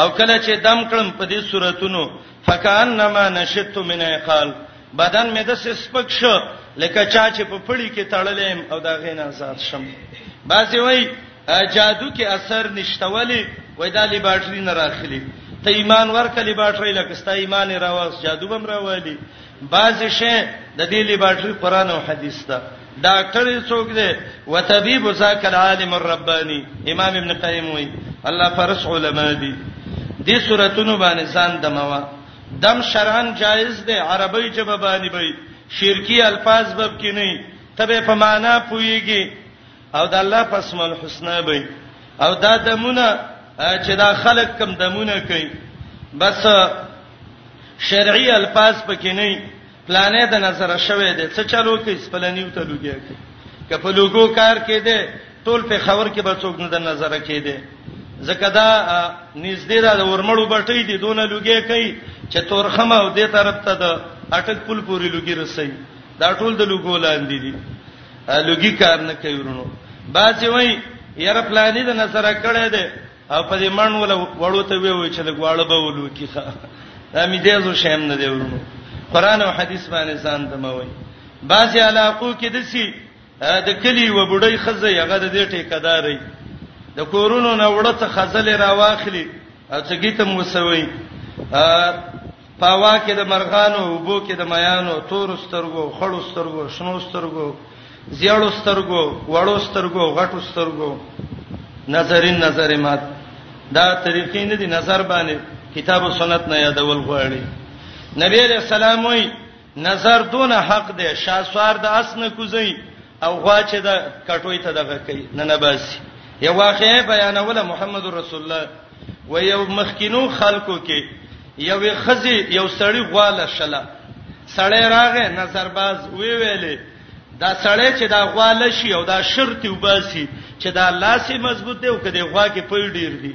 او کله چې دم کړم په دې صورتونو فکانما نشدت من عقال بدن مې د سپک شو لکه چا چې په پړی کې تړلم او دا غین آزاد شم باسي وای جادو کې اثر نشټولې وای دا لیبارټری نه راخلی ته ایمان ورکه لیبارټری لکه ستا ایمان راوس جادو بم راوالي بعضی شی د دې لیبارټری قران او حدیث ته ډاکټر څوک دی وطبيب ذاک العالم الرباني امام ابن قیم وی الله فرس علما دي دې سوراتونو باندې ځان دموا دم شرعن جایز دی عربی جبه باندې به شرکی الفاظ به کې نه تبه په معنا پويږي او د الله په اسماء الحسنا به او دا دمونه چې دا خلق کم دمونه کوي بس شرعي الفاظ پکې نه پلانې د نظر شوه دي څه چلو کې سپلنیو ته لوګي کې کله لوګو کار کې دي ټول په خبر کې به څوک نه د نظر کې دي ځکه دا نږدې دا ورمړو بټې دي دونه لوګي کوي چې تورخمه او دې طرف ته د اٹک پل پوری لوګي رسي دا ټول د لوګو لاندې دي لوګي کار نه کوي ورونو باځي وای یاره پلانې د نظر کړه دې او په دې من ول وړو ته وی چې د غواړه به ولو کیخه دا مې دې زو شیم نه دی ورونو قران او حدیث باندې ځان دموي باځي علاقو کې دسی د کلی و بډای خزه یغه د دې ټیکداري د کورونو نه وړه ته خزل راواخلي او څګی ته موسوي په هوا کې د مرغانو او بو کې د میانو تور سترګو خړو سترګو شنو سترګو زیړو سترګو وړو سترګو غټو سترګو نظرین نظر مات دا طریقې نه دي نظر باندې کتاب او سنت نه یادول غواړي نبی علیہ السلام وی نظر دون حق دی شاسوار د اسنه کوزي او غوا چې د کټوي ته دغه کوي نه نه باسي یو واقعي بیانوله محمد رسول الله و یو مخکینو خلکو کې یو خزي یو سړی غواله شله سړی راغې نظر باز وی ویلې دا سړی چې دا غواله شي او دا شرط وباسي چې دا لاسي مضبوط دی او کدی غوا کې پي ډیر دی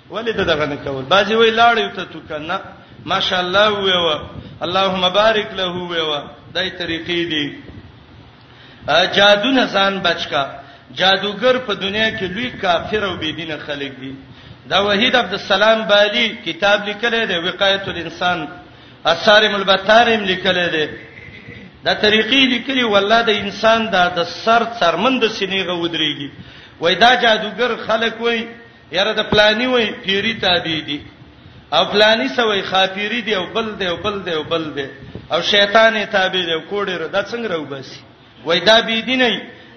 ولې ته دغه نه کول بازي وای لاړ یو ته تو کنه ماشاءالله ویوا اللهم بارک له ویوا دای طریقې دي جادو نه ځان بچکا جادوګر په دنیا کې لوی کافر او بيدینه خلک دي دا وحید عبد السلام بالی کتاب لیکل دی وقایت الانسان اثارم البتارم لیکل دی دا طریقې لیکلي والله د انسان دا د سر څرمن د سینې غو دريږي وای دا جادوګر خلک وای یاره د پلانی وای پیری تابع دي او پلانی سوی خاپیری دی او بل دی او بل دی او بل دی او شیطان یې تابع دی او کوډې را د څنګه راو باسي وای دا بی دي نه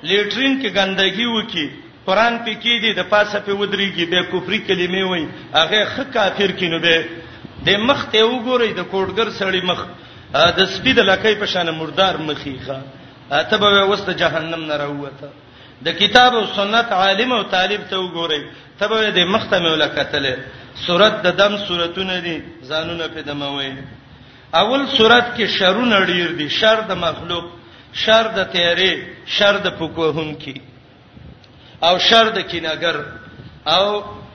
لیټرین کې ګندګي وکي قران پې کې دي د پاسه په ودرېږي به کفري کلمې وای هغه خ کافر کینو به د مخ ته وګورئ د کوډګر سړی مخ د سپید لکې په شان مردار مخیخه ته به وسته جهنم نه راوته د کتاب او سنت عالم او طالب ته وګورئ تبه د مخته مې ولکتلې سورت د دم سورتونه دي ځانونه په دموي اول سورت کې شرونه ډیر دي شر د مخلوق شر د تیارې شر د پکوهون کې او شر د کینګر او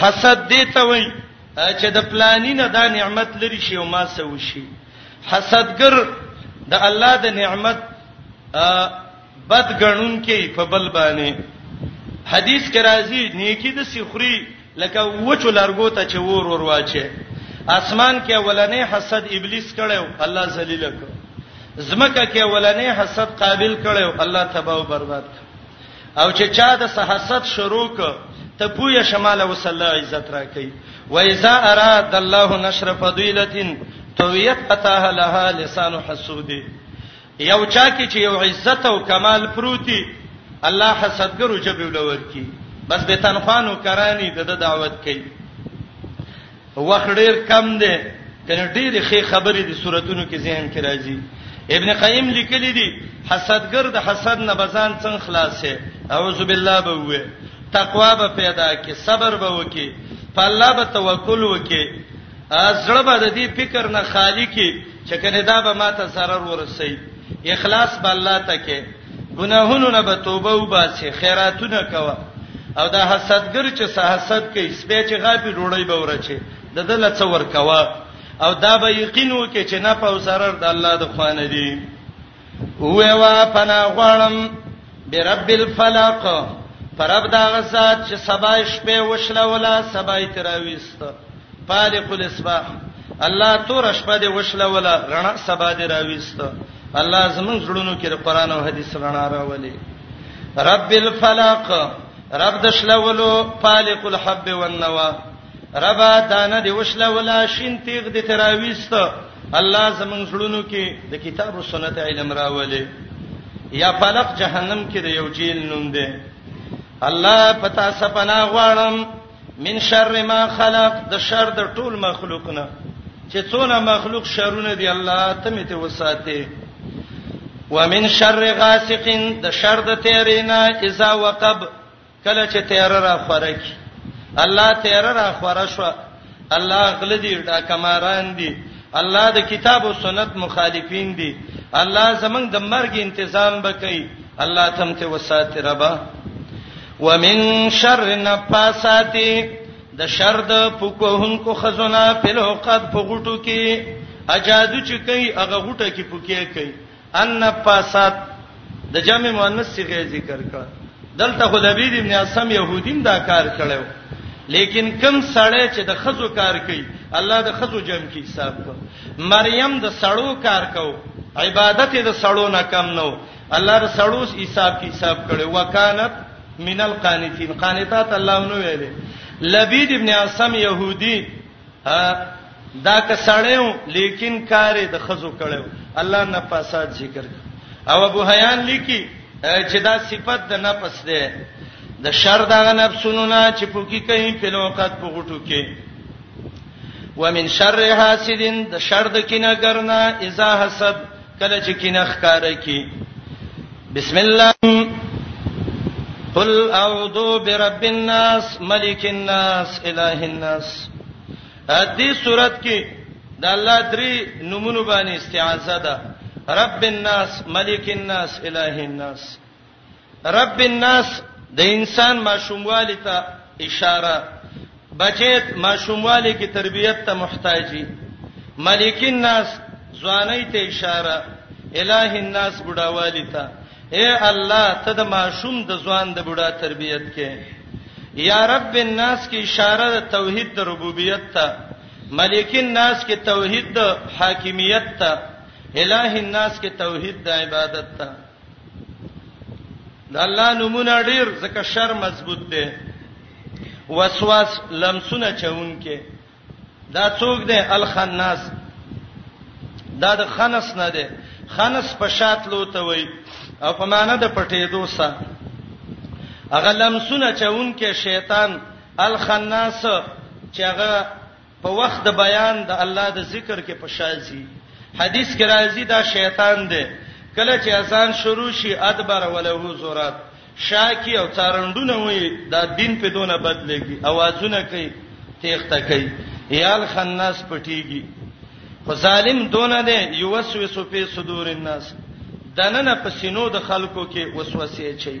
حسد دې ته وای چې د پلاني نه دا نعمت لري شي او ما سوي شي حسدګر د الله د نعمت بد غنون کې په بل باندې حدیث کې راځي نیکی د سخري لکه وچو لارګو ته چې ور ور واچي اسمان کې اولنې حسد ابلیس کړو الله ذلیل کړ زمکه کې اولنې حسد قابل کړو الله تباہ او برباد کړ او چې چا د حسد شروع ک ته پوهه شماله وسله عزت راکې و اذا اراد الله نشر فضيله تويت اتاه لها لسان حسود یو چا کې چې یو عزت او کمال پروتي الله حسدګرو جبه ولور کی بس به تنخوانو کرانی د دعوت کوي وخت ډیر کم دی کنه ډیر ښه خبرې دي صورتونو کې ذهن کې راځي ابن قیم لیکلی دی حسدګر د حسد نه بزان څنګه خلاصې اعوذ بالله به وې تقوا به پیدا کې صبر به وکي په الله به توکل وکي زړه به د دې فکر نه خالی کې چې کنه دا به ماته zarar ورسي اخلاص به الله ته کې ګناهونو نه به توبه وباسي خیراتونه کوه او دا حسدګر چې سه حسد کوي سپې چې غاپي ډوړی به ورچي د دل څه ور کوه او دا به یقین وکي چې نه په سرر د الله د خوانه دی هو وا پنا غړم برب الفلق پرب دا غزاد چې سبا شپه وشله ولا سبا تراويست فالق الاصباح الله تور شپه دې وشلوله رڼا سبا دې راويست الله زمون زړونو کې قرآن او حديث رڼا راولي رب الفلق رب د شلولو فالق الحب والنوا ربا دانه دې وشلوله شین تیغ دې تراويست الله زمون زړونو کې د کتاب او سنت علم راولي یا فلق جهنم کې د یو جیل نوم دی الله پتا سپنا غواړم من شر ما خلق د شر د ټول مخلوق نه چې څونه مخلوق شرونه دی الله ته مې ته وساته ومن شر غاسق د شر د تیرینا اذا وقب کله چې تیر را خورک الله تیر را خور شو الله غلدی دا کماران دي الله د کتاب او سنت مخالفین دي الله زمنګ د مرګ تنظیم بکئی الله تم ته وساته ربا ومن شر النفاسات د شر د پکوهونکو خزونه په لوقات په غټو کې اجادو چې کوي هغه غټه کې پکې کوي ان پاسات د جمع مؤنث څخه ذکر کړ دلته خو لبید ابن اسم يهودیم دا کار کړو لیکن کم سړی چې د خزو کار کوي الله د خزو جمع کې حساب کړ مریم د سړو کار کو عبادت د سړو نه کم نو الله د سړوس حساب کې حساب کړي وکانت من القانتين قانتات الله نو ویلې لبید ابن عاصم يهودي دا کسړیو لیکن کار د خزو کړو الله نه فساد ذکر او ابو حیان لیکي چې دا صفت د نفس ده د شر دغه نفسونو نه چې پوکي کوي په لوقات په غټو کې ومن شر حاسدین د شر د کینه ګرنا اذا حسد کله چې کینه ښکارا کی بسم الله قل اعوذ برب الناس ملک الناس اله الناس دې صورت کې د الله درې نمونه باندې استعاذہ ده رب الناس ملک الناس اله الناس رب الناس د انسان ماشوموالي ته اشاره بچیت ماشوموالي کې تربیت ته محتاجي ملک الناس ځواني ته اشاره الہ الناس بډاوالي ته اے الله ته د ماشوم د ځوان د بډا تربیت کې یا رب الناس کې اشاره د توحید د ربوبیت ته ملک الناس کې توحید د حاکمیت ته الہ الناس کې توحید د عبادت ته د الله نمونه ډیر زکه شر مضبوط دی وسواس لمسونه چون کې دا څوک دی الخناس دا د خنس نه دی خنس په شات لوته وای او په معنا د پټې دوسه هغه لمسونه چون کې شیطان الخناس چې هغه په وخت د بیان د الله د ذکر کې پشازي حدیث کې راځي دا شیطان دی کله چې اذان شروع شي ادبر وله زورات شاکی او څارندونه وي دا دین په دونه بدلږي اوازونه کوي تیخته کوي یال خناس پټیږي خو ظالم دونه دی یوسوسو په صدور الناس دنه په سینو د خلکو کې وسوسه چي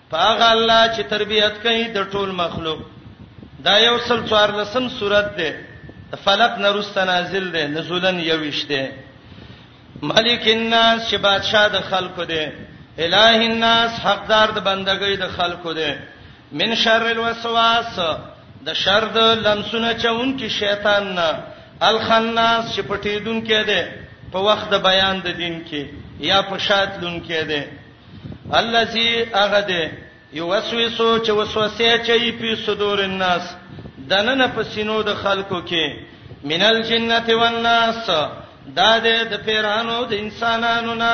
پاغه الله چې تربيت کوي د ټول مخلوق دا یو سل څوار لسم صورت ده فلق نرست نازل ده نزولن یوشته ملک الناس چې بادشاہ د خلکو ده الہ الناس حقدار د بندګۍ د خلکو ده من شر الوسواس د شر د لمسونه چون کې شیطان نه الخناس چې پټیدون کې ده په وخت د بیان د دین کې یا په شاتلون کې ده الذي هغه دی یوسوسو چې وسوسه چي په صدور الناس دننه په سینو د خلکو کې منل جنته والناس دا د پیرانو د انسانانو نه